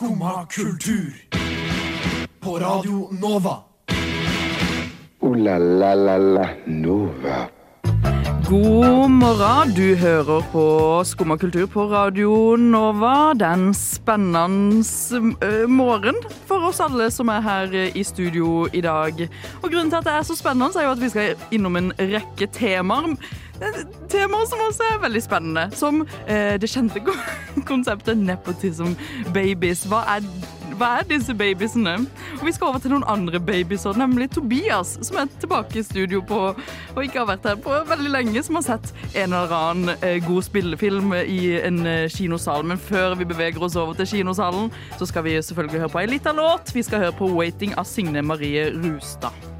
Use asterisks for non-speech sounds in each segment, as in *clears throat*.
Skumma kultur. På Radio Nova. O-la-la-la-la Nova. God morgen. Du hører på Skumma kultur på Radio Nova. Den spennende uh, morgen for oss alle som er her i studio i dag. Og Grunnen til at det er så spennende, er jo at vi skal innom en rekke temaer. Temaer som også er veldig spennende. Som eh, det kjente *laughs* konseptet nepotism babies. Hva er hva er disse babiesene? Og Vi skal over til noen andre babyer, nemlig Tobias, som er tilbake i studio på, og ikke har vært her på veldig lenge, som har sett en eller annen eh, god spillefilm i en eh, kinosal. Men før vi beveger oss over til kinosalen, så skal vi selvfølgelig høre på ei lita låt. Vi skal høre på 'Waiting' av Signe Marie Rustad.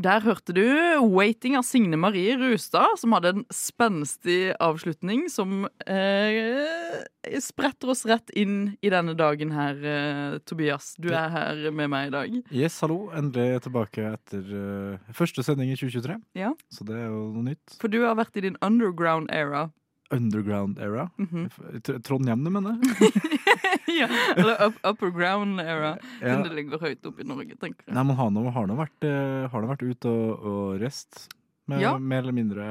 der hørte du 'Waiting' av Signe Marie Rustad, som hadde en spenstig avslutning som eh, spretter oss rett inn i denne dagen her, eh, Tobias. Du er her med meg i dag. Yes, hallo. Endelig tilbake etter eh, første sending i 2023. Ja. Så det er jo noe nytt. For du har vært i din underground era. Underground era. Mm -hmm. Trondheim, du mener? *laughs* ja, eller up, upper ground era, Ja. Den det ligger høyt oppe i Norge, tenker jeg. Nei, men har nå, har nå vært, eh, har vært ute og, og rest. Med Ja. mer eller mindre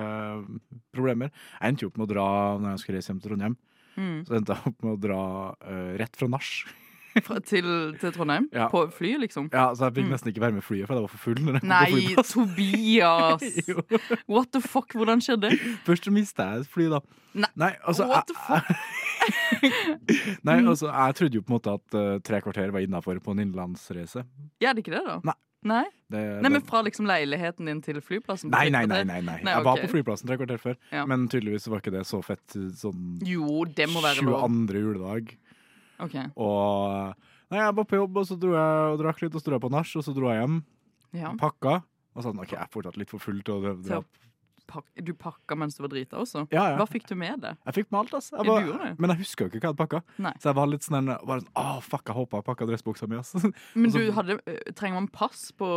problemer. Jeg endte jo opp med å dra når jeg skulle reise hjem til Trondheim. Mm. Så endte jeg opp med å dra uh, rett fra nach. *laughs* Fra, til, til Trondheim? Ja. På flyet, liksom? Ja, så jeg fikk Mm. nesten ikke være med flyet, for jeg var for full. Nei. Tobias! *laughs* What the fuck, hvordan skjedde? det? Først så mista jeg et fly, da. Nei, altså what the fuck? *laughs* Nei, altså, jeg trodde jo på en måte at uh, tre kvarter var innafor på en innenlandsreise. Ja, er det ikke det, da? Nei. Nei? Det, Nei, men fra liksom leiligheten din til flyplassen? Nei, nei, nei, nei, nei, nei. okay. Jeg var på flyplassen tre kvarter før, Ja. men tydeligvis var ikke det så fett sånn Jo, det må være lov. 22. juledag. Ok, Og Nei, jeg var på jobb, og så dro jeg og drakk litt, og så dro jeg på nach, og så dro jeg hjem, ja. pakka, og sånn OK, jeg er fortsatt litt for full til å dra. Pak du pakka mens du var drita også? Ja, ja. Hva fikk du med det? Jeg fikk med alt, altså. Jeg det. men jeg husker jo ikke hva jeg hadde pakka. Nei. Så jeg var litt sånn bare sånn, Å, fuck, jeg håper jeg pakka dressbuksa mi, Altså. Men du hadde, øh, trenger man pass på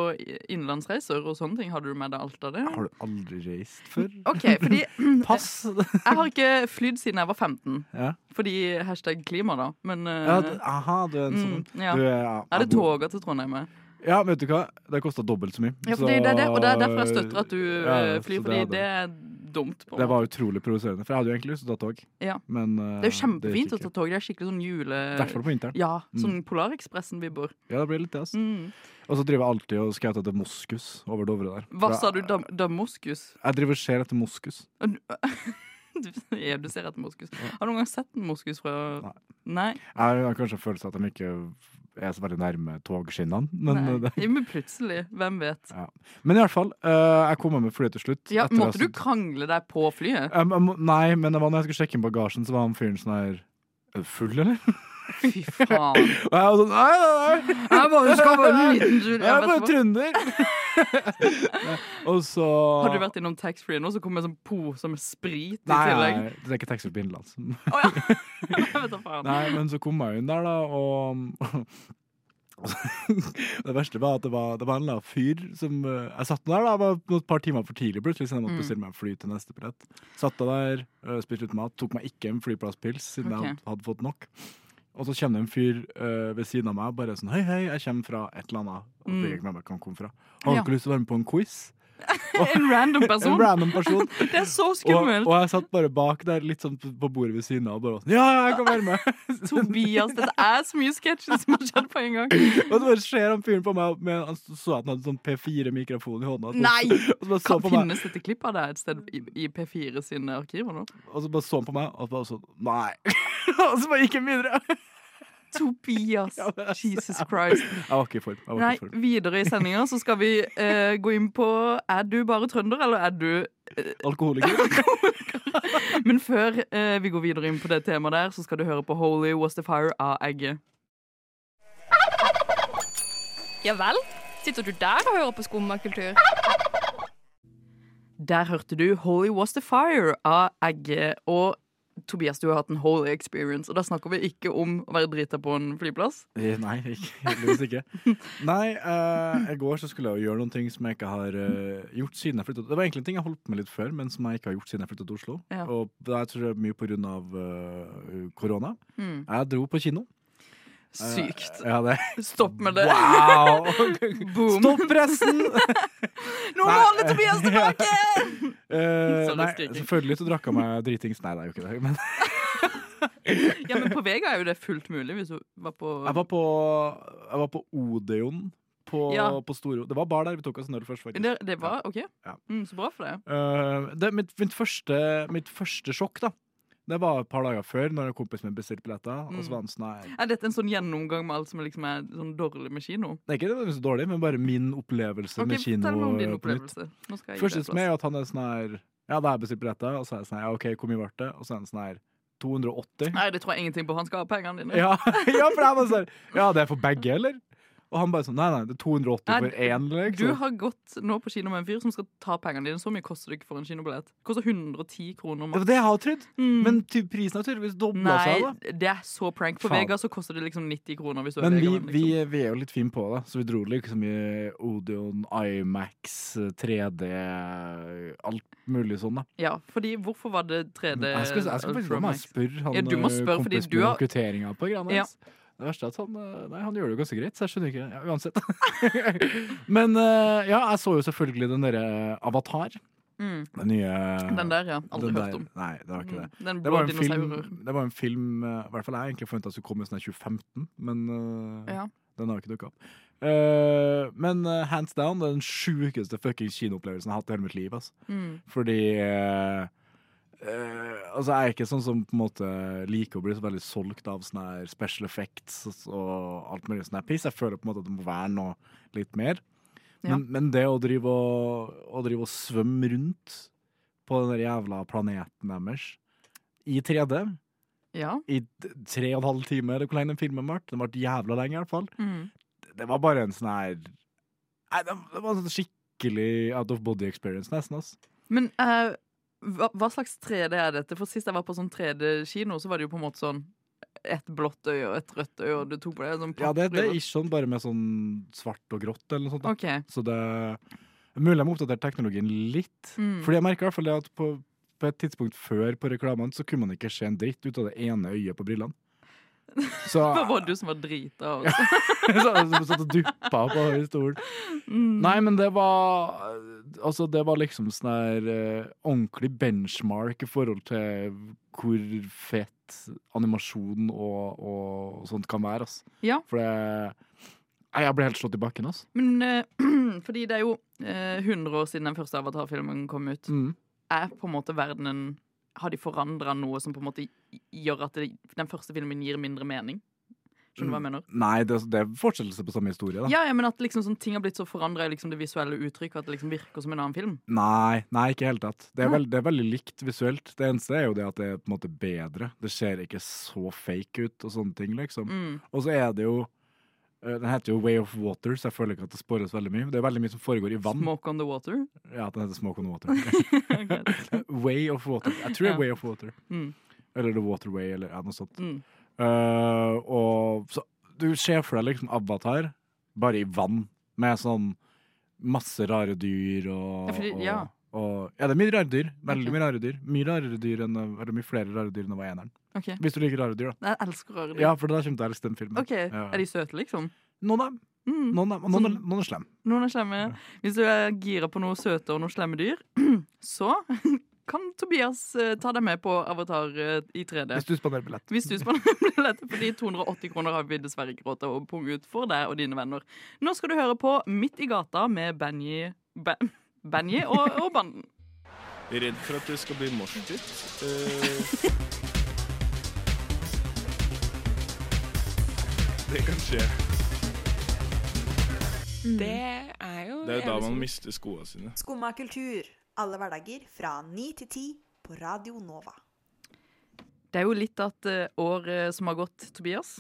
innenlandsreiser og sånne ting? Hadde du med deg alt av det? Har du aldri reist før? OK, fordi *laughs* Pass! *laughs* jeg har ikke flydd siden jeg var 15. ja. Fordi hashtag klima, da. Men Ja, aha, du er en sånn mm, ja. du er, ja, det jeg bor- toga til Trondheim? Ja, vet du hva? Det kosta dobbelt så mye. Ja, fordi det er det, og det er derfor jeg støtter at du Ja, øh, flyr, fordi det, det er dumt. på Det var utrolig provoserende, for jeg hadde jo egentlig lyst til å ta tog. Ja. Men uh, Det er jo kjempefint å ta tog. Det er skikkelig sånn jule... I hvert fall på vinteren. Ja, sånn Mm. Polarekspressen-vibber. Ja, det blir litt det, altså. Mm. Og så driver jeg alltid og skauter etter moskus over Dovre der. Hva sa du? Dam Damaskus? Jeg driver og ser etter moskus. Du, *laughs* ja, du ser etter moskus. Har du noen gang sett en moskus fra Nei. Nei? Jeg har kanskje følt følelse at de ikke er så veldig nærme togskinnene. Men, eh, det, men plutselig. Hvem vet? ja. men i hvert fall, uh, jeg kom meg med flyet til slutt. Ja, måtte jeg du krangle deg på flyet? Um, um, nei, men det var når jeg skulle sjekke inn bagasjen, så var han fyren sånn her Er du full, eller? Fy faen. *laughs* Og jeg var sånn Nei, nei, nei. Jeg bare skal bare en liten tur. *laughs* Jeg er bare trønder. *laughs* og så Har du vært innom taxfree nå, så kommer en sånn pose med sprit i tillegg? nei, det er ikke taxfree på innenlands. Å ja. *laughs* Jeg vet da faen. Nei, men så kom jeg inn der, da, og *laughs* Det verste var at det var, det var en eller fyr som eh, Jeg satt der da, var et par timer for tidlig plutselig, så jeg måtte Mm. bestille meg en fly til neste billett. Satt der, eh, spiste litt mat, tok meg ikke en flyplasspils siden okay. jeg hadde fått nok. Og så kommer det en fyr eh, ved siden av meg bare sånn Hei, hei, jeg kommer fra et eller annet. Og Mm. fikk ikke med meg hvor han kom fra. Har Ja. lyst til å være med på en quiz? En random En person. random *laughs* person. Det er så skummelt. og jeg satt bare bak der, litt sånn på bordet ved siden av, og bare sånn Ja, jeg kan være med! *laughs* Tobias, dette er så mye sketsjer som har skjedd på en gang. *laughs* Og så bare ser han fyren på meg med, Han så at han hadde sånn P4-mikrofon i hånda. Så, Nei! Og så Kan finnes dette klippet av deg et sted i, i P4 sine arkiver nå? og så bare så han på meg, og så bare sånn Nei! og så bare gikk han videre. Tobias! *laughs* Jesus Christ. Jeg var ikke i form. Nei, videre i sendinga så skal vi eh, gå inn på Er du bare trønder, eller er du Alkoholiker. *laughs* Men før eh, vi går videre inn på det temaet der, så skal du høre på Holy Was The Fire av Egget. Ja vel? Sitter du der og hører på skummakultur? Der hørte du Holy Was The Fire av Egget. Og Tobias, du har hatt en holy experience, og da snakker vi ikke om å være drita på en flyplass. Eh, Nei, heldigvis ikke. *laughs* Nei, eh, i går så skulle jeg gjøre noen ting som jeg ikke har uh, gjort siden jeg flyttet Det var egentlig en ting jeg holdt med litt før, men som jeg ikke har gjort siden jeg flyttet til Oslo. Ja. Og det er, tror mye på grunn av eh, korona. Mm. Jeg dro på kino. Sykt. Ja, det. Stopp med det. Wow! *laughs* Stopp pressen! *laughs* Nå må alle Tobias *laughs* tilbake! Sorry, nei, selvfølgelig så drakk jeg meg dritings. Nei, det er jo ikke det. Men Ja, men på Vega er jo det fullt mulig hvis du var på jeg var på, jeg var på Odeon på, Ja. på Storo. Det var bar der vi tok oss en øl først, faktisk. det, det var OK? Ja. Mm, så bra for deg. Uh, det, mitt, mitt, første, mitt første sjokk, da. Det var et par dager før, når en kompis min bestilte billetter. Og Mm. så var han sånn Er dette en sånn gjennomgang med alt som liksom er sånn dårlig med kino? Det er ikke så dårlig, men bare min opplevelse okay, med kino. Om din opplevelse. Nå skal jeg Første som er at han er sånn her Ja, da har jeg bestilt billetter, og så er jeg sånn her, ja, OK, hvor mye ble det? Og så er han sånn her 280. Nei, det tror jeg ingenting på. Han skal ha pengene dine. Ja, *laughs* ja, for jeg var sånn Ja, det er for begge, eller? Og han bare sånn Nei, nei, det er 280 Nei, for én, Du liksom. har gått nå på kino med en fyr som skal ta pengene dine. Så mye koster det ikke for en kinobillett. Koster 110 kroner. Det var det jeg hadde trodd. Mm. Men prisen har tydeligvis dobla seg, Nei, det er så prank. På Faen. Vega så koster det liksom 90 kroner. Hvis du er Men vi, vegaen, vi, liksom. vi er jo litt fine på det, så vi dro liksom i Odeon, Imax, 3D, alt mulig sånn, da. Ja, fordi hvorfor var det 3D Jeg skal, jeg skal spørre han Ja, du må eh, spørre, kompisen du min har- om kvitteringa på greiene Ja. Det verste er at han, eh, nei, han gjør det jo ganske greit, så jeg skjønner ikke ja, Uansett. *laughs* Men eh, ja, jeg så jo selvfølgelig den derre Avatar. Mm. Den nye Den der, ja. Aldri hørt om. Nei, det var ikke det. Mm. Den Det var, en film, det var en film eh, I hvert fall jeg egentlig forventa skulle komme i sånn her 2015, men eh, Ja. den har ikke dukka opp. Uh, men uh, hands down, det er den sjukeste fuckings kinoopplevelsen jeg har hatt i hele mitt liv. Altså. Mm. Fordi eh, eh, Altså, jeg er ikke sånn som på en måte liker å bli så veldig solgt av sånne her special effects og alt mulig sånn piss. Jeg føler på en måte at det må være noe litt mer. Ja. Men, men det å drive og, å drive og svømme rundt på den der jævla planeten deres i 3D Ja. i tre og en halv time, eller hvor lenge den filmen ble. Den ble jævla lenge, i hvert fall. Mm. Det var bare en sånn her Nei, det det var en sånn skikkelig out of body experience, nesten. Altså. Men eh, hva, hva slags 3D er dette? For Sist jeg var på sånn 3D-kino, så var det jo på en måte sånn et blått øye og et rødt øye, og du tok på det sånn Ja, det, det er ikke sånn bare med sånn svart og grått eller noe sånt. Okay. Så det er mulig de har oppdatert teknologien litt. Mm. Fordi jeg merker i hvert fall det at på, på et tidspunkt før på reklamene så kunne man ikke se en dritt ut av det ene øyet på brillene. Så *laughs* Det var du som var drita. Ja. som satt og duppa på stolen. Mm. Nei, men det var Altså, det var liksom sånn her eh, ordentlig benchmark i forhold til hvor fett animasjon og, og sånt kan være, altså. Ja. For det Jeg ble helt slått i bakken, altså. Men eh, *clears throat* fordi det er jo eh, 100 år siden den første Avatar-filmen kom ut. Mm. Er på en måte verdenen Har de forandra noe som på en måte gjør at det, den første filmen gir mindre mening? Skjønner du hva jeg mener? Nei, det, det er fortsettelse på samme historie, da. Ja, ja, men at liksom sånn ting har blitt så forandra i liksom det visuelle uttrykket at det liksom virker som en annen film. Nei, nei, ikke i det hele tatt. Det er, veld, det er veldig likt visuelt. Det eneste er jo det at det er på en måte bedre. Det ser ikke så fake ut og sånne ting, liksom. Mm. Og så er det jo eh, Den heter jo Way of Water, så jeg føler ikke at det spores veldig mye. Det er veldig mye som foregår i vann. Smoke on the water. Ja, den heter Smoke on the Water. *laughs* Way of Water. Jeg tror det er Way of Water. Mm. Eller The Waterway, eller ja, noe sånt. Mm. Eh, og så du ser for deg liksom Avatar, bare i vann, med sånn masse rare dyr og Ja, fordi- og, ja. og Ja, det er mye rare dyr. Veldig okay. mye rare dyr. Mye rarere dyr enn Eller mye flere rare dyr enn det var eneren. Okay. Hvis du liker rare dyr, da. Jeg elsker rare dyr. Ja, for da kommer til å elske den filmen. OK. Ja. Er de søte, liksom? Noen av dem. Mm. Noen, er- noen, er- Sånn- noen er slemme. Noen er slemme. Hvis du er gira på noe søte og noen slemme dyr, *clears throat* så kan Tobias eh, ta deg med på Avatar eh, i 3D. Hvis du spanderer billett. Hvis du spanner *laughs* billett, fordi 280 kroner har vi dessverre ikke råd til å punge ut for deg og dine venner. Nå skal du høre på Midt i gata med Banji ben, Banji og, og banden. Redd for at det skal bli moshpit. Eh, det kan skje. Det er jo Det er da man mister skoene sine. Skumma kultur. Alle hverdager fra 9 til 10 på Radio Nova. Det er jo litt av et år som har gått, Tobias.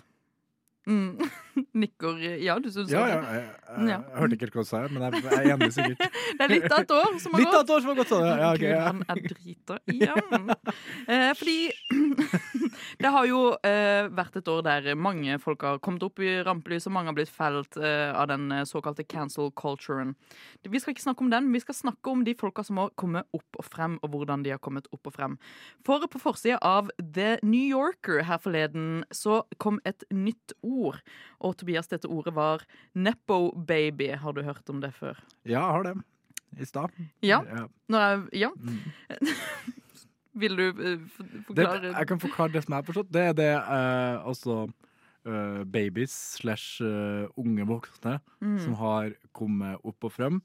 Mm. *laughs* Nikker ja, du syns Ja, ja, jeg, jeg, jeg hørte ikke helt hva du sa, men jeg, jeg er enig sikkert. *laughs* Det er litt av et år som har *laughs* Litt av et år som har gått, du. Ja, ok, Gud, han er drita igjen. Eh, fordi det har jo eh, vært et år der mange folk har kommet opp i rampelyset, mange har blitt felt eh, av den eh, såkalte cancel culturen. Vi skal ikke snakke om den, men vi skal snakke om de folka som har kommet opp og frem, og hvordan de har kommet opp og frem. For på forsida av The New Yorker her forleden så kom et nytt ord. Og Tobias, dette ordet var nepo baby. Har du hørt om det før? Ja, jeg har det. I stad. Ja. Ja. Jeg, ja. Mm. *laughs* Vil du eh, for- Det, forklare jeg kan forklare det som jeg har forstått. Det er det eh, altså Uh, babies slash unge voksne Mm. som har kommet opp og frem.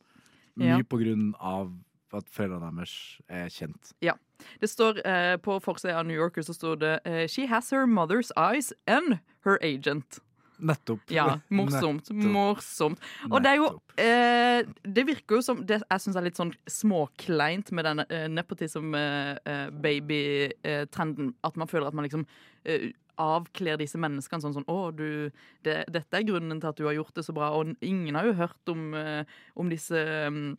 Ja. Mye på grunn av at foreldrene deres er kjent. Ja. Det står eh, På forsida av New Yorker så står det eh, She has her mother's eyes and her agent. Nettopp. Ja, *laughs* morsomt. Nettopp. Morsomt. Og det er jo eh, Det virker jo som det jeg syns er litt sånn småkleint med den eh, nepotism-baby-trenden. at man føler at man liksom eh, avkler disse menneskene sånn sånn Å, du det, Dette er grunnen til at du har gjort det så bra. Og ingen har jo hørt om, eh, om disse mm,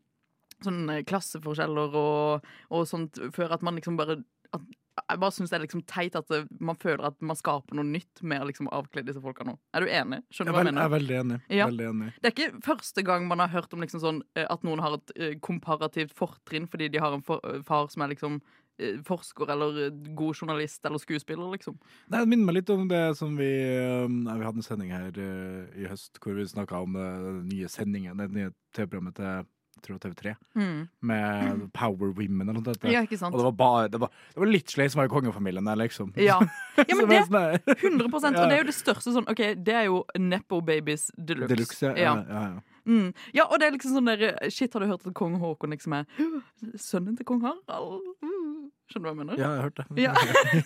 sånne klasseforskjeller og, og sånt før at man liksom bare at, jeg bare syns det er liksom teit at man føler at man skaper noe nytt med å liksom avkle disse folka nå. Er du enig? Skjønner er, du hva jeg mener? jeg er veldig enig. Ja. Veldig enig. Det er ikke første gang man har hørt om liksom sånn, eh, at noen har et eh, komparativt fortrinn fordi de har en for, eh, far som er liksom eh, forsker eller eh, god journalist eller skuespiller, liksom. Nei, det minner meg litt om det som vi nei, Vi hadde en sending her i høst hvor vi snakka om den nye sendingen, det nye TV-programmet til tror det var TV3, med Power Women eller noe sånt. Ja? Og det var, bare, det var, det var litt slay som var i kongefamilien der, liksom. Ja. *laughs* ja, men det sånn der- 100% Og det er jo det største sånn OK, det er jo Nepo Babies deluxe. Ja. ja. ja. Mm. Ja, og det er liksom sånn der Shit, har du hørt at kong Haakon liksom er sønnen til kong Harald? Mm. Skjønner du hva jeg mener? Ja, jeg har hørt det. Ja.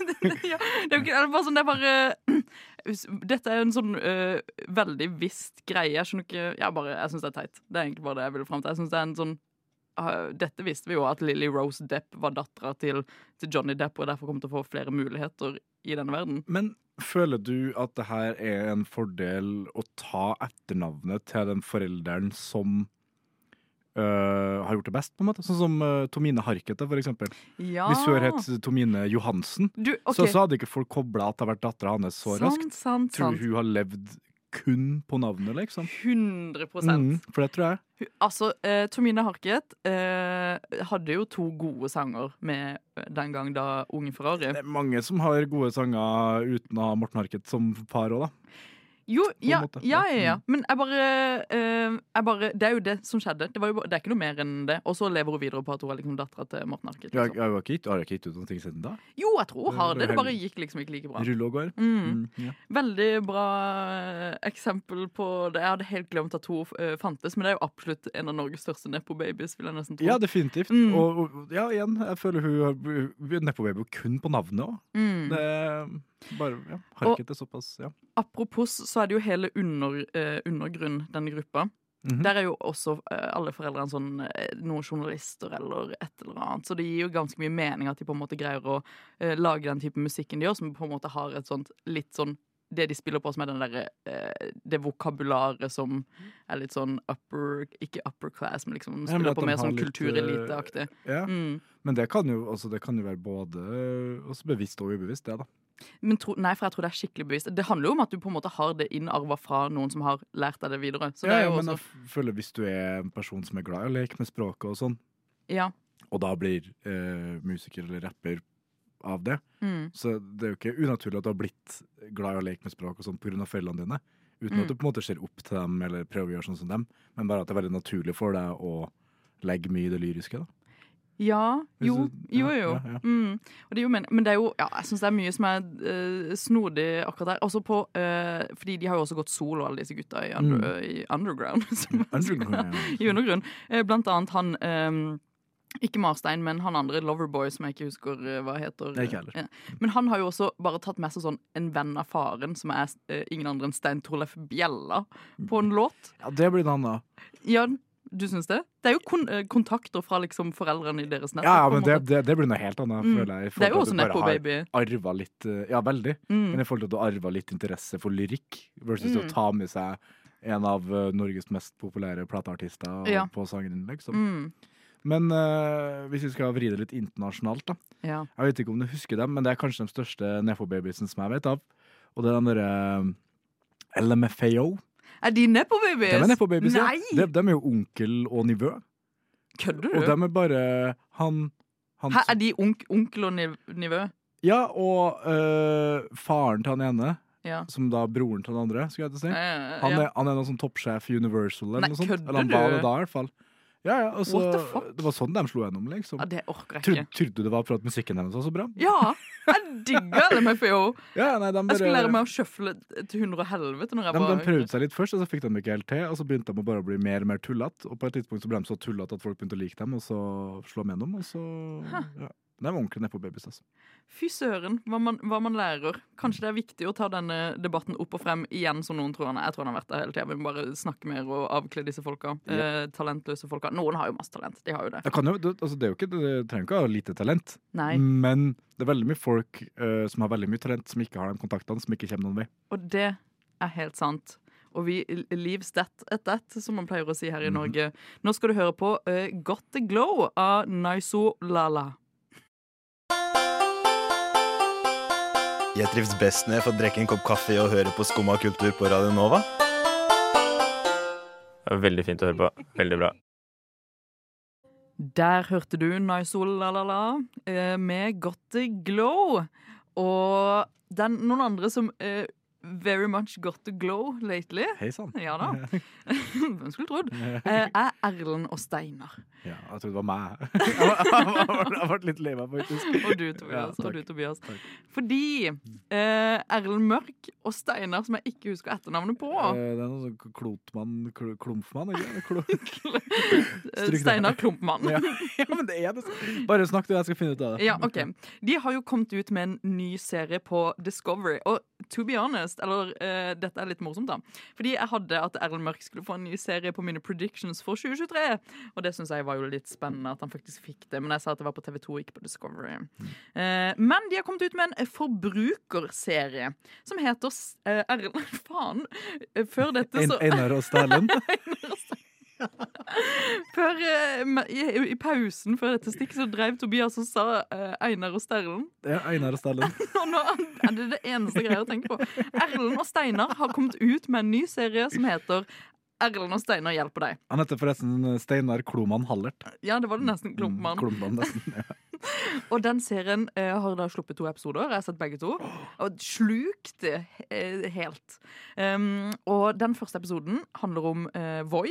*laughs* ja. Det er jo ikke, bare sånn, det er bare Dette er en sånn uh, veldig visst greie. Jeg skjønner ikke Jeg, bare- jeg syns det er teit. Det er egentlig bare det jeg vil fram til. Jeg synes det er en sånn dette visste vi jo, at Lily Rose Depp var dattera til, til Johnny Depp og derfor kom til å få flere muligheter i denne verden. Men føler du at det her er en fordel å ta etternavnet til den forelderen som øh, har gjort det best, på en måte? Sånn som øh, Tomine Harkete, for eksempel. Ja. Hvis hun het Tomine Johansen, du, okay. så, så hadde ikke folk kobla at det har vært dattera hans så raskt. Sant, sant, Tror hun har levd kun på navnet, liksom. 100 Mm, for det tror jeg. Altså, eh, Tomine Harket eh, hadde jo to gode sanger med eh, den gang da Unge Ferrari. Det er mange som har gode sanger uten å ha Morten Harket som far òg, da. Jo, ja, ja, ja, ja. Mm. Men jeg bare, eh, jeg bare Det er jo det som skjedde. Det, var jo, det er ikke noe mer enn det. Og så lever hun videre på at hun er liksom dattera til Morten Harket. Liksom. har gitt- ikke gitt ut noen ting siden da. Jo, jeg tror hun har det. Det bare gikk liksom ikke like bra. Rulle og går. Mm. Mm. Veldig bra eh, eksempel på det. Jeg hadde helt glemt at hun eh, fantes, men det er jo absolutt en av Norges største nepo-babies, vil jeg nesten tro. Ja, definitivt. Mm. Og, og ja, igjen, jeg føler hun har Nepo-baby kun på navnet òg. Mm. Det bare ja, Harket det såpass, ja. Apropos så er det jo hele under, eh, undergrunn, denne gruppa. Mhm. Der er jo også eh, alle foreldrene sånn, eh, noen journalister eller et eller annet. Så det gir jo ganske mye mening at de på en måte greier å eh, lage den type musikken de gjør, som på en måte har et sånt litt sånn det de spiller på som er den der eh, Det vokabularet som er litt sånn upper Ikke upper class, men liksom Ja, men på mer sånn kultureliteaktig. ja. Mm. Men det kan jo, altså, det kan jo være både også bevisst og ubevisst, det, da. Men tro, nei, for jeg tror det er skikkelig bevisst. Det handler jo om at du på en måte har det innarva fra noen som har lært deg det videre. Så det ja, er ja, men også, jeg føler hvis du er en person som er glad i å leke med språket og sånn, ja. og da blir eh, musiker eller rapper av det, Mm. så det er jo ikke unaturlig at du har blitt glad i å leke med språk og sånn pga. foreldrene dine. Uten Mm. at du på en måte ser opp til dem eller prøver å gjøre sånn som dem, men bare at det er veldig naturlig for deg å legge mye i det lyriske. da. Ja, jo, jo, jo. Mm. Det jo men, men det er jo, ja, jeg syns det er mye som er uh, snodig akkurat der. Også på, uh, fordi de har jo også gått solo, alle disse gutta i, under, Mm. i underground. *laughs* Underground. I undergrunn. Blant annet han um, ikke Marstein, men han andre, Loverboy, som jeg ikke husker hva heter. Ikke. Ja. Men han har jo også bare tatt med seg sånn en venn av faren, som er eh, ingen andre enn Stein Torleif Bjella, på en låt. Ja, det blir han, da. Ja, Du syns det? Det er jo kon eh, kontakter fra liksom foreldrene i deres nettverk. Ja, ja, men det, det, det blir noe helt annet, Mm. jeg. Det er jo også nepo-baby. Arva litt eh, Ja, veldig. Mm. Men i forhold til at du arva litt interesse for lyrikk, versus Mm. å ta med seg en av eh, Norges mest populære plateartister Ja. på sangen din, liksom. Mm. Men eh, hvis vi skal vri det litt internasjonalt, da. Ja. Jeg vet ikke om du husker dem, men det er kanskje de største Nefo-babiesene som jeg vet av. Og det er den derre eh, LMFAO. Er de nepo-babies? De er Nepo-babies, ja. De, de er jo onkel og nivø. Kødder du? Og de er bare han, han Hæ, er de onk onkel og nivø? Ja, og øh, faren til han ene, Ja. som da broren til den andre, skulle jeg til å si. Han er, han er noen sånn toppsjef i Universal eller Nei, noe sånt. Eller han var det da, i hvert fall. Ja, ja, altså, What the fuck? Det var sånn de slo gjennom, liksom. ja, det orker jeg ikke. trodde du det var for at musikken deres var så bra? Ja! Jeg digger LMFAO. *laughs* Ja, nei, de Jeg skulle lære meg å sjøfle til hundre og helvete når jeg de, bare, de prøvde seg litt først, og så fikk de ikke helt til. Og så begynte de å bare bli mer og mer tullete. Og på et tidspunkt så ble de så tullete at folk begynte å like dem, og så slå dem gjennom. Og så ja. De er ordentlig nedpå på altså. Fy søren, hva man, hva man lærer. Kanskje det er viktig å ta denne debatten opp og frem igjen, som noen tror han er. Jeg tror han har vært der hele tida. Vi må bare snakke mer og avkle disse folka. Eh, talentløse folka. Noen har jo masse talent. De har jo det. Det, kan jo, det, altså, det, jo ikke, det trenger ikke å ha lite talent, Nei. men det er veldig mye folk øh, som har veldig mye talent, som ikke har de kontaktene, som ikke kommer noen vei. Og det er helt sant. Og vi leaves that at that, som man pleier å si her i Mhm. Norge. Nå skal du høre på uh, Got the Glow av Naiso Lala. Jeg trives best når jeg får drikke en kopp kaffe og høre på Skumma kultur på Radio Nova. Det var Veldig fint å høre på. Veldig bra. Der hørte du Naisol la-la-la med Got the Glow. Og den, noen andre som eh, very much got the glow lately. Hei sann. Ja da. *laughs* Hvem skulle trodd? Eh, er Erlend og Steinar. Ja, jeg trodde det var meg. *laughs* Jeg ble litt lei meg, faktisk. Og du, Tobias. Ja, og du, Tobias. Fordi eh, Erlend Mørk og Steinar, som jeg ikke husker etternavnet på Eh, Det er noe sånn klotmann, kl klumpmann, ikke sant? *laughs* Steinar Klumpmann. ja. ja, men det er det. Bare snakk du, jeg skal finne ut av det. Ja, ok. De har jo kommet ut med en ny serie på Discovery. Og to be honest, eller uh, dette er litt morsomt, da. Fordi jeg hadde at Erlend Mørk skulle få en ny serie på mine predictions for 2023. Og det syns jeg var jo litt spennende at han faktisk fikk det. Men jeg sa at det var på TV2, ikke på Discovery. Uh, men de har kommet ut med en forbrukerserie som heter eh, Erlend *laughs* Faen. Eh, Før dette, så Einar og Sterlund. *laughs* Før, eh, i, I pausen før dette stikket så drev Tobias og sa uh, Einar og Sterlen. Ja, Einar og Sterlen. *laughs* Og nå er det det eneste greia å tenke på. Erlend og Steinar har kommet ut med en ny serie som heter Erlend og Steinar hjelper deg. Han heter forresten Steinar Kloman Hallert. Ja, det var det nesten Klumpmann. Klumpmann, nesten. Ja. *laughs* Og den serien eh, har da sluppet to episoder. Jeg har sett begge to. Og slukt eh, helt. Um, og den første episoden handler om eh, Voi.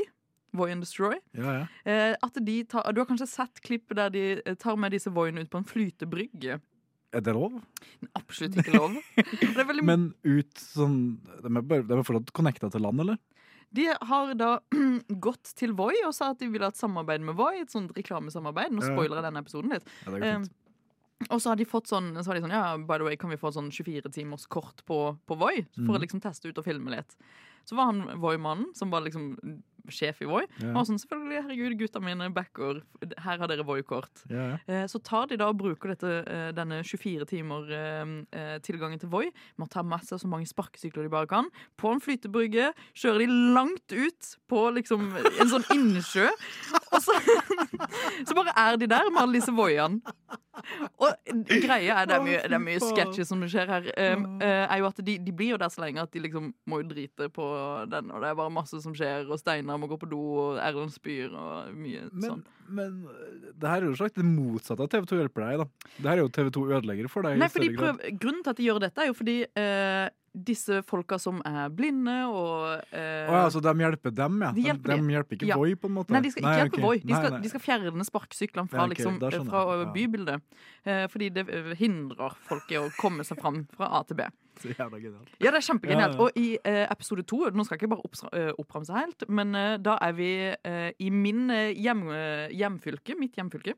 Voi and Destroy. Ja, ja. Eh, tar, du har kanskje sett klippet der de eh, tar med disse voiene ut på en flytebrygge. Er det lov? Absolutt ikke lov. *laughs* Det veldig Men ut sånn De er, bare, de er fortsatt connecta til land, eller? De har da *clears throat* gått til Voi og sa at de ville ha et samarbeid med Voi. Et sånt reklamesamarbeid. Nå spoiler jeg denne episoden litt. Ja, det og så har de fått sånn, så de sånn Ja, by the way, kan vi få sånn 24 timers kort på, på Voi? For mm. å liksom teste ut og filme litt. Så var han Voi-mannen, som var liksom sjef i Voi. Ja. Og sånn, selvfølgelig, herregud, gutta mine backer. Her har dere Voi-kort. Ja, ja. Eh, Så tar de da og bruker dette, eh, denne 24 timer eh, tilgangen til Voi med å ta med seg så mange sparkesykler de bare kan, på en flytebrygge, kjører de langt ut på liksom en sånn innsjø, og så, *laughs* så bare er de der med alle disse Voiene. Og greia er, det er mye, det er mye sketchy som skjer her, um, er jo at de, de blir jo der så lenge at de liksom må jo drite på den, og det er bare masse som skjer, og Steinar må gå på do, og Erlend spyr, og mye Men, sånn. Men det her er jo slags det motsatte av TV2 hjelper deg, da. Det her er jo TV2 ødelegger for deg. Nei, for de prøv, Grunnen til at de gjør dette, er jo fordi eh, disse folka som er blinde og eh, oh, ja, så de hjelper dem, ja. De hjelper de, de. hjelper ikke Ja. Voi, på en måte? Nei, de skal ikke hjelpe okay. Voi. De Nei, skal, nei. de skal fjerne sparkesyklene fra, Ja, ok, liksom, fra bybildet. Eh, fordi det eh, hindrer folk i å komme seg fram fra A til B. Så jævla genialt. Ja, det er kjempegenialt. Ja, ja. Og i eh, episode to, nå skal jeg ikke bare eh, oppramse helt, men eh, da er vi eh, i min eh, hjem, eh, hjemfylke, mitt hjemfylke,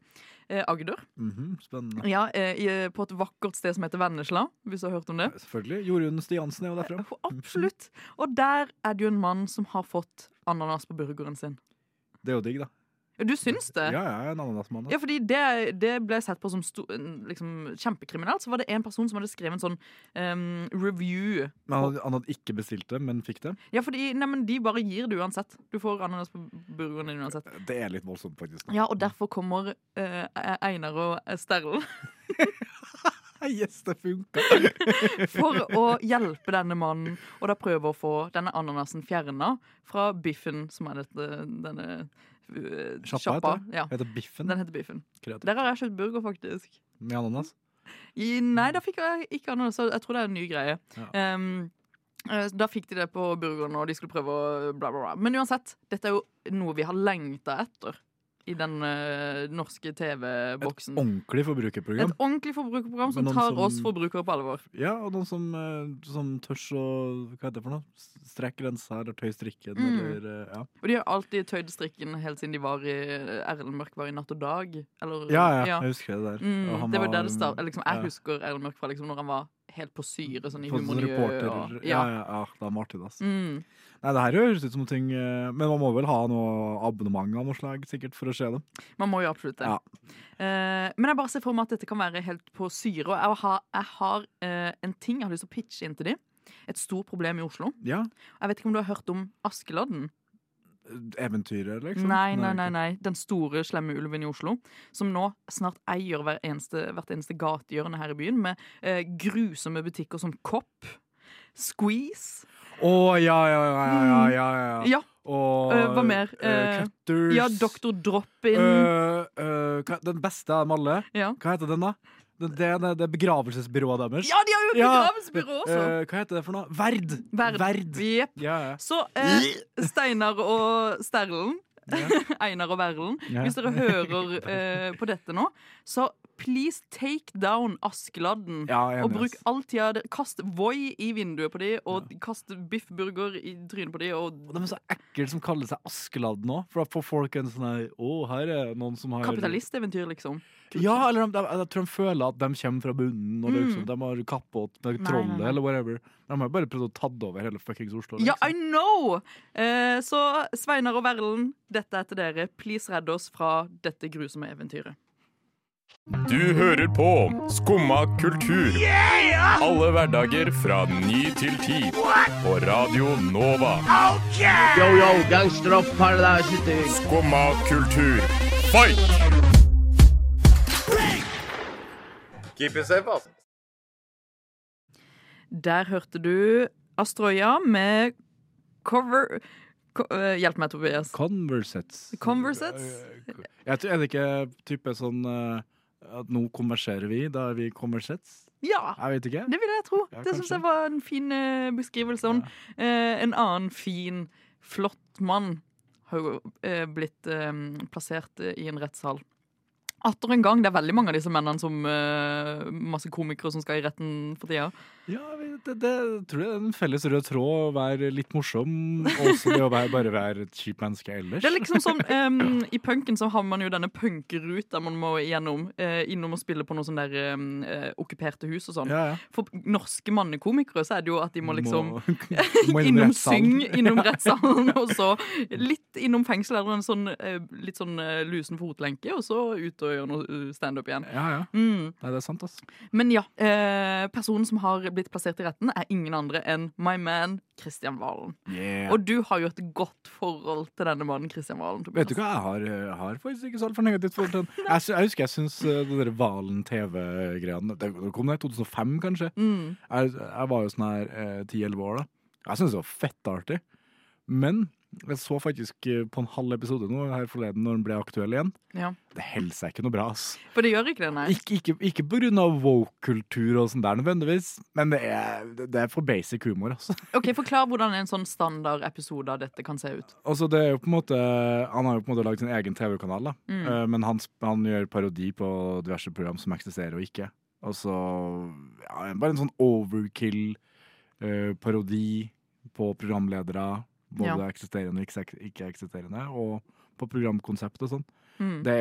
eh, Agder. Mhm, spennende. Ja, eh, i, på et vakkert sted som heter Vennesla, hvis du har hørt om det. Selvfølgelig. Jorunn Stiansen er jo derfra. Absolutt. Og der er det jo en mann som har fått ananas på burgeren sin. Det er jo digg, da. Du syns det? Ja, jeg er en ananasmann. Ja, fordi det, det ble sett på som sto, liksom, kjempekriminelt. Så var det en person som hadde skrevet en sånn um, review. Men han, han hadde ikke bestilt det, men fikk det. Ja, fordi nei, men de bare gir det uansett. Du får ananas på burgeren din uansett. Det er litt voldsomt, faktisk. Ja, og derfor kommer uh, Einar og Sterlen *laughs* Yes, det funka! *laughs* for å hjelpe denne mannen, og da prøve å få denne ananasen fjerna fra biffen, som er dette, denne Sjappa sjappa. heter, Ja, heter Biffen. den heter Biffen. Kreativt. Der har jeg kjøpt burger, faktisk. Med ananas. I, nei, da fikk jeg ikke ananas. Jeg tror det er en ny greie. Ja. Eh, da fikk de det på burgeren, og de skulle prøve å bla, bla, bla. Men uansett, dette er jo noe vi har lengta etter i den uh, norske TV-boksen. Et Ordentlig forbrukerprogram. Et ordentlig forbrukerprogram som tar som- oss forbrukere på alvor. Ja, og noen som, uh, som tørs å Hva heter det for noe? Strekke grensa eller tøye strikken, Mm. eller uh, Ja. Og de har alltid tøyd strikken helt siden de var i Erlend Mørk var i Natt og Dag. Eller, Ja, ja, jeg husker det der. Mm, Og han det var der det startet. Liksom, jeg ja. husker Erlend Mørk fra liksom, når han var helt på syre, sånn i humormiljø. Og, ja. ja. ja, det er Martin, altså. Mm. Nei, det her høres ut som ting eh, Men man må vel ha noe abonnement av noe slag, sikkert, for å se det. Man må jo absolutt det. Ja. Uh, men jeg bare ser for meg at dette kan være helt på syre. Og jeg har, jeg har uh, en ting jeg har lyst til å pitche inn til dem. Et stort problem i Oslo. Ja. Jeg vet ikke om du har hørt om Askeladden? Eventyret, liksom? Nei, nei, nei, nei. Den store, slemme ulven i Oslo. Som nå snart eier hver eneste, hvert eneste gatehjørne her i byen, med eh, grusomme butikker som Kopp, Squeeze Å, ja, ja, ja, ja, ja, ja, ja. Ja. Og uh, hva mer? eh, Eh, Cutters. Ja, Doktor Drop-In. Uh, eh, den beste av dem alle. Ja. Hva heter den, da? Det, det, begravelsesbyrået deres. Ja, de har jo begravelsesbyrå også. Eh, hva heter det for noe? Verd! Verd. Jepp. Ja, ja. Så eh, Steinar og Sterlen *laughs* Einar og Verlen. Hvis dere hører eh, på dette nå, så please take down Askeladden. Ja, og bruk all tida Kast Voi i vinduet på de, og kast biffburger i trynet på de. Og Og de er så ekle som kaller seg Askeladden òg. For da får folk en sånn her Å, her er noen som har kapitalisteventyr, liksom. Ja, eller de, de, jeg tror de føler at de kommer fra bunnen, og Mm. liksom, de har kappåt med trollet, nei, nei. eller whatever. De har bare prøvd å tatt over hele fuckings Oslo. Ja, liksom. I know! Eh, så Sveinar og Verlen, dette er til dere. Please redd oss fra dette grusomme eventyret. Du hører på Skumma kultur. Alle hverdager fra ny til ti. På Radio Nova. Yo, yo, gangsteropp, paradise. Skumma kultur, fight! Keep it safe, ass. Der hørte du Astroya med cover ko, eh, Hjelp meg, Tobias. Conversets. Conversets? Jeg tror, er det ikke type sånn eh, at nå konverserer vi, da er vi konversets? Ja, Jeg vet ikke. det vil jeg tro. Ja, det syns jeg var en fin eh, beskrivelse. Ja. eh, en annen fin, flott mann har jo eh, blitt plassert i en rettssal. Atter en gang. Det er veldig mange av disse mennene som Masse komikere som skal i retten for tida. Ja, det, det tror jeg er en felles rød tråd å være litt morsom, og også det å være, bare være et kjipt menneske ellers. Det er liksom sånn um, I punken så har man jo denne punkeruta man må igjennom. uh, innom og spille på noen sånne der um, uh, okkuperte hus og sånn. Ja, ja. For norske mannekomikere så er det jo at de må liksom Må- *laughs* *laughs* må innom Innom syng, innom rettssalen, og så litt innom fengsel eller en sånn uh, litt sånn eh, lusen fotlenke, og så ut og gjøre noe eh, standup igjen. Ja, ja. Mm. Nei, det er sant, altså. Men ja, eh, personen som har blitt plassert i retten, er ingen andre enn my man Kristian Valen. Yeah. Og du har jo et godt forhold til denne mannen Kristian Valen. Vet du hva, jeg har, jeg har faktisk ikke så altfor negativt forhold til den. *laughs* Jeg, jeg husker jeg syns den det der Valen TV-greiene Det kom da i 2005, kanskje. Mm. Jeg, jeg var jo sånn her ti-elleve år, da. Jeg syns det var fett artig. Men jeg så faktisk eh, på en halv episode nå her forleden når den ble aktuell igjen. Ja. Det holder seg ikke noe bra, ass. For det gjør ikke det, nei. Ikke, ikke, ikke av woke-kultur og sånn der nødvendigvis, men det er, det er for basic humor, altså. *laughs* Ok, Forklar hvordan en sånn standardepisode av dette kan se ut. Altså, det er jo på en måte Han har jo på en måte lagd sin egen TV-kanal, da. Mm. Eh, men han, han gjør parodi på diverse program som eksisterer og ikke. Og så ja, bare en sånn overkill-parodi på programledere. Både Ja. eksisterende og ikke, ikke eksisterende. Og på programkonsept og sånn. Mm. Det,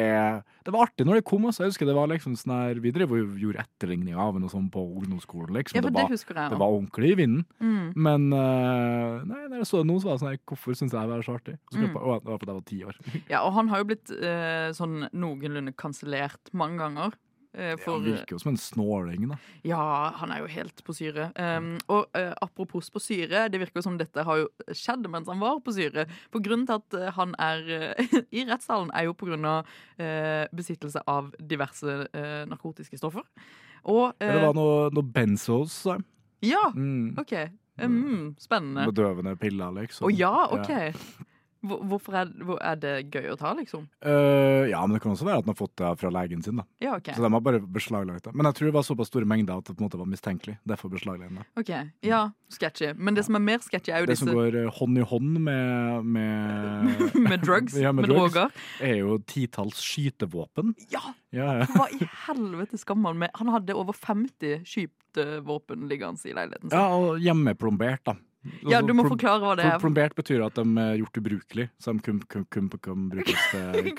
det var artig når det kom. Også. Jeg husker det var liksom sånn her, Vi drev og gjorde etterligning av noe sånt på ungdomsskolen. Liksom. Ja, det, det var, det var ordentlig i vinden. Mm. Men uh, nei, når jeg så det nå, så var det sånn her, hvorfor syns jeg det er så artig? Så mm. jeg på, å, det var fordi jeg var ti år. Ja, og han har jo blitt uh, sånn noenlunde kansellert mange ganger. Eh, for, Han virker jo som en snåling, da. Ja, han er jo helt på syre. Um, og uh, apropos på syre, det virker jo som dette har jo skjedd mens han var på syre. For grunnen til at eh, han er uh, *laughs* i rettssalen, er jo på grunn av eh, besittelse av diverse narkotiske stoffer. Og Ja, eh, var noe, noe benzos. sa jeg. Ja, Mm. OK. Mm, spennende. Bedøvende piller, liksom. Å ja, OK. Hvor- Hvorfor er, er det gøy å ta, liksom? Uh, ja, men det kan også være at han har fått det fra legen sin. da Ja, OK. Så de har bare beslaglagt det. Men jeg tror det var såpass store mengder at det på en måte var mistenkelig. Derfor beslagla de det. Ok, Ja, sketchy. Men det som er mer sketchy, er jo Det disse som går eh, hånd i hånd med Med, *laughs* Med drugs, ja, med med drugs, droger. er jo titalls skytevåpen. Ja! Ja, ja. Hva i helvete skal man med Han hadde over 50 skytevåpen liggende i leiligheten sin. ja, og hjemmeplombert, da. Ja, du må forklare hva det er. plom- Plombert betyr at de er gjort ubrukelig, så de *laughs* kun, kun, kun, kan brukes til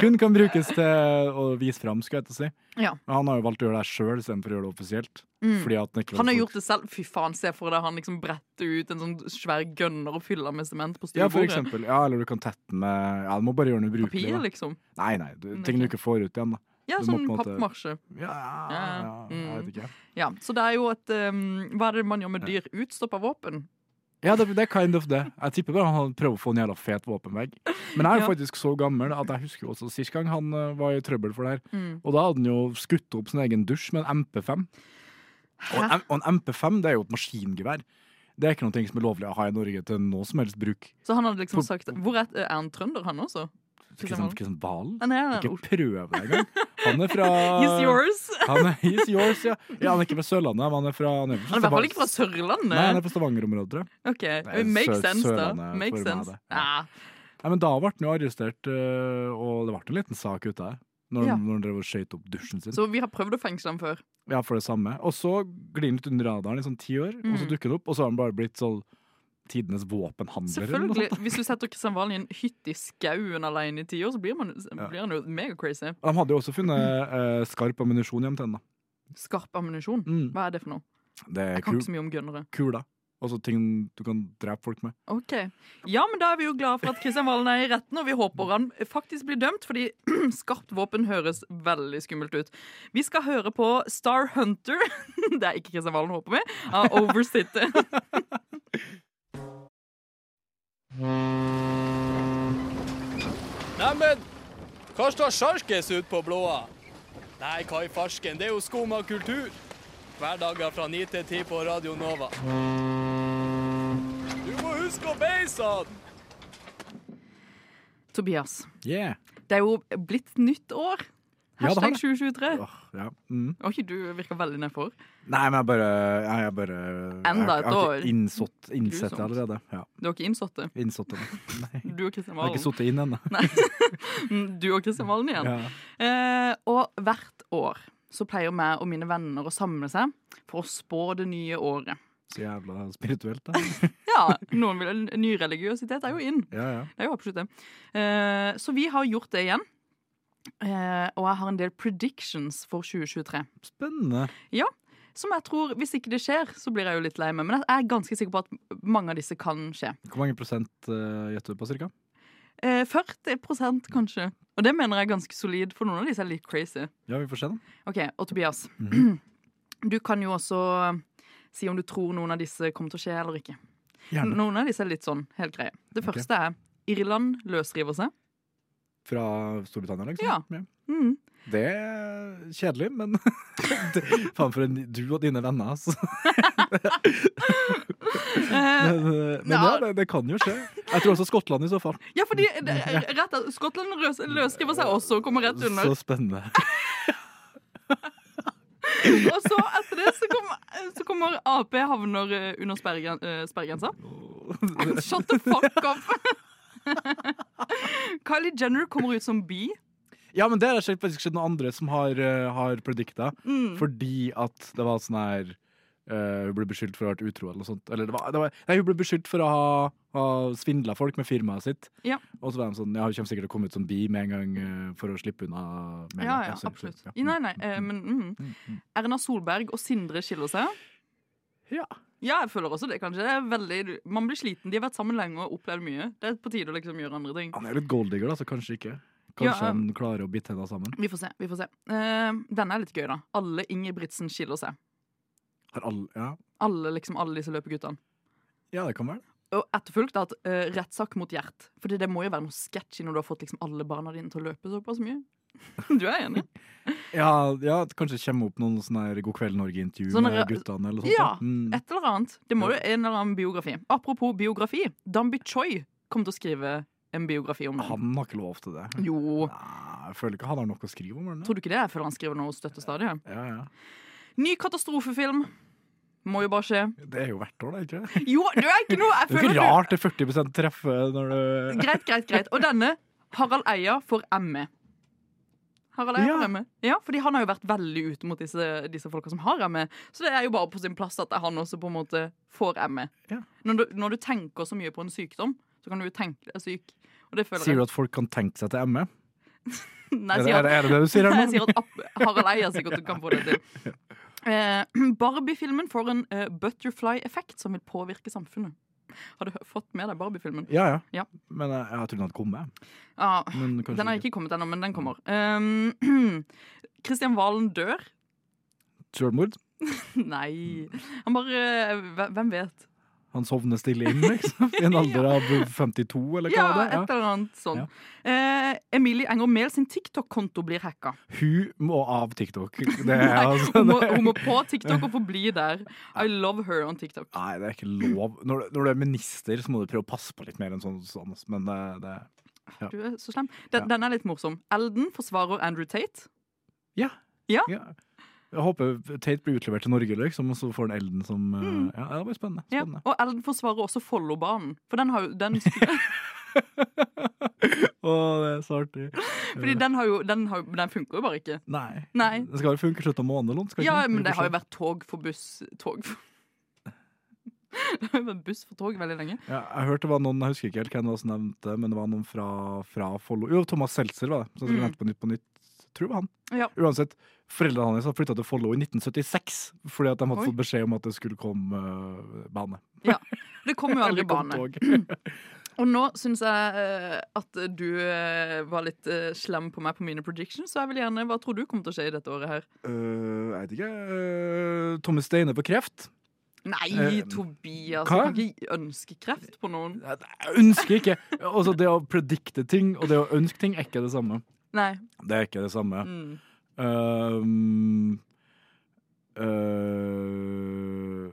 kun, kan brukes til å vise fram, skal jeg til å si. Ja. Men han har jo valgt å gjøre det sjøl istedenfor å gjøre det offisielt. Mm. Han Han har gjort det selv. Fy faen, se for deg han liksom bretter ut en sånn svær gønner og fyller med sement på Ja, for stuebordet. eksempel. Ja, eller du kan tette med Ja, du må bare gjøre den ubrukelig. Papir, liksom. Nei, nei, du, ting du ikke får ut igjen, da. Ja, Du sånn pappmarsje. Ja, ja, jeg mm. vet ikke. Ja, så det er jo et um, Hva er det man gjør med dyr? Utstoppa våpen? Ja, det, det er kind of det. Jeg tipper bare han prøver å få en jævla fet våpenvegg. Men jeg er jo *laughs* Ja. faktisk så gammel at jeg husker jo også sist gang han eh, var i trøbbel for det her. Mm. Og da hadde han jo skutt opp sin egen dusj med en MP5. Og en, og en MP5 det er jo et maskingevær. Det er ikke noe som er lovlig å ha i Norge til noe som helst bruk. Så han hadde liksom sagt Hvor er, er han trønder, han også? Kristian Kristian Valen? Han er Ikke prøv det engang. Han er fra *laughs* He's yours. Han er, he's yours, ja. ja. Han er ikke fra Sørlandet, han er fra Han er, Han er i hvert fall ikke fra Sørlandet. Nei, han er fra Stavanger-området, tror jeg. OK, Nei, make Sør- sense, da. Make sense. Ja. Nei, men da ble han jo arrestert, øh, og det ble en liten sak ute her. Når, Ja. når han drev og skøyt opp dusjen sin. Så vi har prøvd å fengsle ham før. Ja, for det samme. Og så glir han litt under radaren i sånn ti år, og så Mm. dukker han opp, og så har han bare blitt sånn tidenes våpenhandler. eller Selvfølgelig. Hvis du setter Kristian i en hytte i skauen alene i ti år, så blir, man, blir han jo megacrazy. De hadde jo også funnet øh, skarp ammunisjon til han. Skarp ammunisjon. Mm. Hva er det for noe? Det er Jeg kan ikke så mye om gunnere. Kula. Altså ting du kan drepe folk med. Ok. Ja, men da er vi jo glad for at Kristian Valen er i retten, og vi håper han faktisk blir dømt, fordi *clears throat* skarpt våpen høres veldig skummelt ut. Vi skal høre på Star Hunter, *laughs* det er ikke Kristian Valen håper vi, av Overcity. *laughs* Neimen, hva står sjarkes ut på blåa? Nei, hva i farsken, det er jo skum av kultur. Hverdager fra 9 til 10 på Radio Nova. Du må huske å beise han! Tobias, Yeah. det er jo blitt nytt år. Ja, Hashtag det. 2023. Åh, ja. mm. Oi, du virker veldig nedfor. Nei, men jeg bare Jeg, jeg bare Enda et et jeg har år. ikke innsått, innsett det allerede. Ja. Du har ikke innsått det. Innsått det. *laughs* Nei. Du og Kristian Jeg har ikke Valen. sittet inn ennå. *laughs* Mm, Du og Kristian Valen igjen. Ja. Eh, og hvert år så pleier meg og mine venner å samle seg for å spå det nye året. Så jævla spirituelt, da. *laughs* Ja, noen vil Ny religiøsitet er jo inn. Ja, ja. Det er jo absolutt det. Eh, så vi har gjort det igjen. Eh, og jeg har en del predictions for 2023. Spennende. Ja, som jeg tror, Hvis ikke det skjer, så blir jeg jo litt lei meg. Men jeg er ganske sikker på at mange av disse kan skje. Hvor mange prosent uh, gjetter du på, cirka? Eh, 40 prosent, kanskje. Og det mener jeg er ganske solid, for noen av disse er litt crazy. Ja, vi får se, da. Ok, Og Tobias, Mhm. *clears throat* du kan jo også si om du tror noen av disse kommer til å skje eller ikke. Gjerne. Noen av disse er litt sånn helt greie. Det okay. første er Irland løsriver seg. Fra Storbritannia, liksom? Ja. Mm. Det er kjedelig, men *laughs* Faen for en du og dine venner, altså. *laughs* men eh, men ja, det, det kan jo skje. Jeg tror også Skottland i så fall. Ja, fordi det, rett Skottland løs, løsriver seg også og kommer rett under. Så spennende. *laughs* Og så etter det så kommer, så kommer Ap havner eh, under eh, sperregrensa. Shut the fuck up! Kylie Jenner kommer ut som bi. Ja, men det har jeg faktisk sett noen andre som har, uh, har predikta. Mm. Fordi at det var sånn her uh, Hun ble beskyldt for å ha vært utro eller noe sånt. Eller det var, det var, nei, hun ble beskyldt for å ha ha svindla folk med firmaet sitt. Ja. Og så var de sånn Ja, hun kommer sikkert til å komme ut som bi med en gang uh, for å slippe unna med Ja, ja, absolutt. ja. Nei, nei, men mm. Erna Solberg og Sindre skiller seg. Ja. Ja, jeg føler også det, kanskje. Det er veldig, man blir sliten. De har vært sammen lenge og opplevd mye. Det er på tide å liksom gjøre andre ting. Han er litt golddigger, da, så kanskje ikke. Kanskje Ja, han klarer å bite henne sammen. Vi får se. vi får se. Uh, denne er litt gøy, da. Alle Ingebrigtsen skiller seg. Har alle Ja, Alle liksom, alle disse løpeguttene. ja det kan være. Og etterfulgt av uh, rettssak mot Gjert. Fordi det må jo være noe sketchy når du har fått liksom alle barna dine til å løpe såpass mye. *laughs* Du er enig? Ja, ja kanskje det kommer opp noen sånne her God kveld Norge-intervju med guttene eller sånt. Ja, Mm. et eller annet. Det må jo en eller annen biografi. Apropos biografi. Dambi Choi kom til å skrive en biografi om den. Han har ikke lov til det. Jo. Jeg føler ikke han har noe å skrive om. eller? Tror du ikke det? Jeg føler han skriver noe støttestadig. Ja, ja. Ny katastrofefilm. Må jo bare skje. Det er jo hvert år, da, ikke det? Jo, det er ikke noe *laughs* Det er ikke rart det er 40% treffer når du Greit, greit, greit. Og denne, Harald Eia får ME. Harald Eia Ja. får ME. Ja, fordi han har jo vært veldig ute mot disse, disse folka som har ME. Så det er jo bare på sin plass at han også på en måte får ME. Ja. Når, du, når du tenker så mye på en sykdom, så kan du jo tenke deg syk. Sier du at folk kan tenke seg til ME? *laughs* Nei, Er det- er det- er det det du sier? *laughs* Nei, Jeg sier at Harald Eia sikkert kan få det til. *laughs* Eh, *clears throat* Barbie-filmen får en uh, butterfly-effekt som vil påvirke samfunnet. *laughs* Har du fått med deg Barbie-filmen? Ja, ja. Ja. Men jeg, jeg tror den hadde kommet. Ja, den har ikke. kommet ennå, men den kommer. *clears throat* Um, Kristian Valen dør. Selvmord? *laughs* Nei. Han bare Hvem vet? Han sovner stille inn, liksom? I en alder av 52, eller hva Ja, er det? et eller annet sånn. Eh, Emilie Enger Mehl sin TikTok-konto blir hacka. Hun må av TikTok. Det er, *laughs* Nei, altså, hun, må, hun må på TikTok og forbli der. I love her on TikTok. Nei, det er ikke lov. Når, du- når du er minister, så må du prøve å passe på litt mer enn sånn. sånn men det, det ja. Du er så slem. Den, den er litt morsom. Elden forsvarer Andrew Tate. Ja. Ja. Ja. Jeg håper Tate blir utlevert til Norge, liksom, og så får han Elden som eh, Mm. Ja, det blir spennende. Ja. Og Elden forsvarer også Follobanen. For den har jo den, *laughs* Å, det er så artig. Fordi den, har jo, den, har, den funker jo bare ikke. Nei. Nei. Den skal jo funke slutt av måneden? Ja, men det har jo vært tog for buss Tog for *laughs* Det har jo vært buss for tog veldig lenge. Ja, jeg hørte det var noen, jeg husker ikke helt hvem som nevnte men det var noen fra, fra Follo. Jo, Thomas Seltzer var det, som Mm. nevnte på Nytt på Nytt. Tror det var han. Ja. Uansett, foreldrene hans har flytta til Follo i 1976 fordi at de hadde Oi. fått beskjed om at det skulle komme uh, bane. Ja. Det kom jo *laughs* aldri bane. *laughs* Og nå syns jeg uh, at du uh, var litt uh, slem på meg på mine predictions, så jeg vil gjerne Hva tror du kommer til å skje i dette året her? Jeg vet ikke. Uh, Tommy Steine på kreft. Nei, Tobias. hva? Du kan ikke ønske kreft på noen. Jeg ønsker ikke. Altså, det å predikte ting og det å ønske ting er ikke det samme. Nei. Det er ikke det samme. Mm. Um, uh,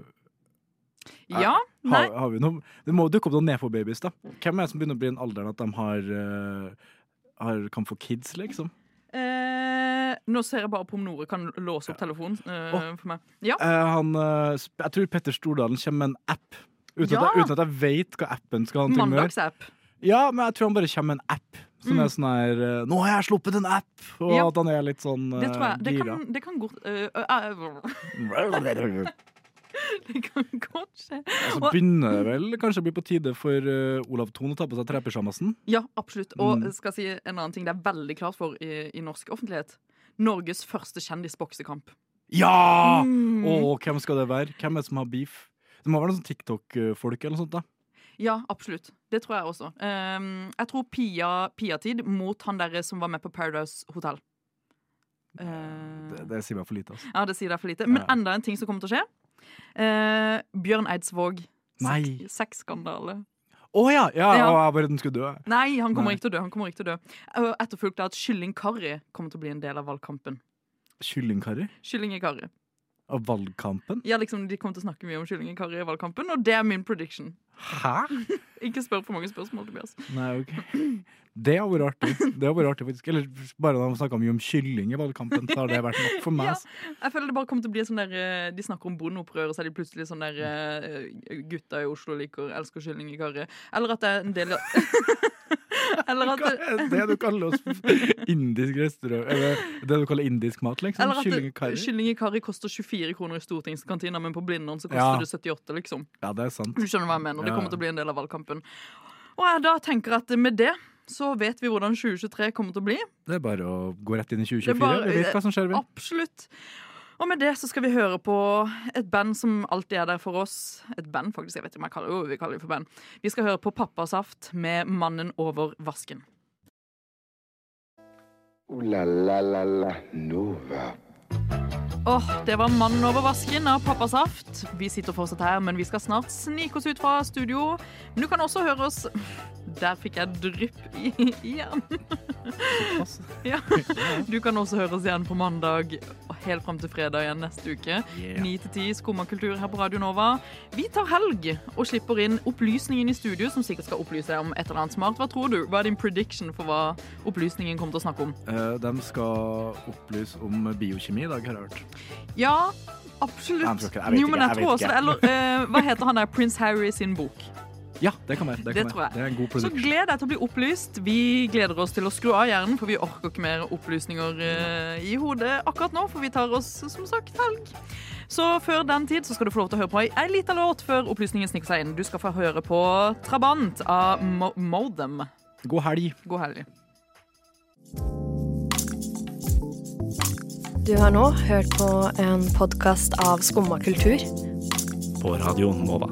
Ja? Nei? Har, har vi noe? Det må dukke opp noen nedpå-babies, da. Hvem er det som begynner å bli i den alderen at de har, uh, har kan få kids, liksom? Eh, nå ser jeg bare på om Nore kan låse opp telefonen eh, oh. for meg. Ja. Eh, han, øh, jeg tror Petter Stordalen kommer med en app. Uten, Ja! at jeg, uten at jeg vet hva appen skal ha noe med å gjøre. Ja, men jeg tror han bare kommer med en app. Som Mm. er sånn her øh, 'Nå har jeg sluppet en app!' Og Ja. at han er litt sånn Det tror jeg. Det gira. kan, det kan godt uh, uh, *laughs* Det kan godt skje. Altså, begynner det vel kanskje å bli på tide for uh, Olav Thon å ta på seg trepysjamasen. Ja, absolutt. Og Mm. skal si en annen ting det er veldig klart for i, i norsk offentlighet. Norges første kjendisboksekamp. Ja! Mm. Og hvem skal det være? Hvem er det som har beef? Det må være noen sånn TikTok-folk eller noe sånt. da Ja, absolutt. Det tror jeg også. Um, jeg tror Pia, Pia-tid mot han derre som var med på Paradise Hotel. Uh, Det, det sier meg for lite. altså ja, det sier deg for lite. Men enda en ting som kommer til å skje. Uh, Bjørn Eidsvåg. Sexskandale. Å ja! ja, Ja. Og jeg bare den skulle dø. Nei, han kommer Nei. ikke til å dø. Han kommer ikke til å dø. Etterfulgt av at Kylling Karri kommer til å bli en del av valgkampen. Kyllingkarri? Kylling Karri? curry. Av valgkampen? Ja, liksom, De kommer til å snakke mye om kylling i valgkampen, og det er min prediction. Hæ? *laughs* Ikke spør for mange spørsmål, Tobias. Nei, ok. Det har vært artig. Det har vært artig faktisk Eller bare da de snakka mye om kylling i valgkampen, så har det vært nok for meg. Ja, altså. jeg føler det bare kommer til å bli sånn der eh, De snakker om bondeopprør, og så er de plutselig sånn der eh, Gutta i Oslo liker elsker kylling i curry. Eller at det er en del *laughs* Eller at er det du kaller indisk restaurant? Eller det du kaller indisk mat, liksom? Eller at Kylling kylling i karri koster 24 kroner i stortingskantina, men på Blindern så koster Ja. det 78, liksom. Ja, det er sant. Du skjønner hva jeg mener. Det kommer til å bli en del av valgkampen. Og jeg da tenker at med det så vet vi hvordan 2023 kommer til å bli. Det er bare å gå rett inn i Det 2024. er bare- Vi vet hva som skjer. Absolutt. Og med det så skal vi høre på et band som alltid er der for oss. Et band, faktisk. Jeg vet ikke om jeg kaller det, jo, vi kaller det for band. Vi skal høre på Pappasaft med Mannen over vasken. Ooh la la la la Nova. Åh, det var Mannen over vasken av Pappasaft. Vi sitter fortsatt her, men vi skal snart snike oss ut fra studio. Men du kan også høre oss Der fikk jeg drypp i, igjen. ja. Du kan også høre oss igjen på mandag helt fram til fredag igjen neste uke. Yeah. 9 til 10 Skumma kultur her på Radio Nova. Vi tar helg og slipper inn opplysningen i studio, som sikkert skal opplyse deg om et eller annet smart. Hva tror du? Hva er din prediction for hva opplysningen kommer til å snakke om? Uh, de skal opplyse om biokjemi i dag, har jeg hørt. Ja, absolutt. jeg vet jo, men jeg jeg tror også. Eller uh, hva heter han der Prince Harry sin bok? Ja, det kan være. Det, Det kan tror jeg. det er en god Så gled deg til å bli opplyst. Vi gleder oss til å skru av hjernen, for vi orker ikke mer opplysninger eh, i hodet akkurat nå, for vi tar oss som sagt helg. Så før den tid så skal du få lov til å høre på ei, lita låt før opplysningen sniker seg inn. Du skal få høre på Trabant av Mo Modem. God helg. God helg. Du har nå hørt på en podkast av Skumma kultur. På Radio Nova.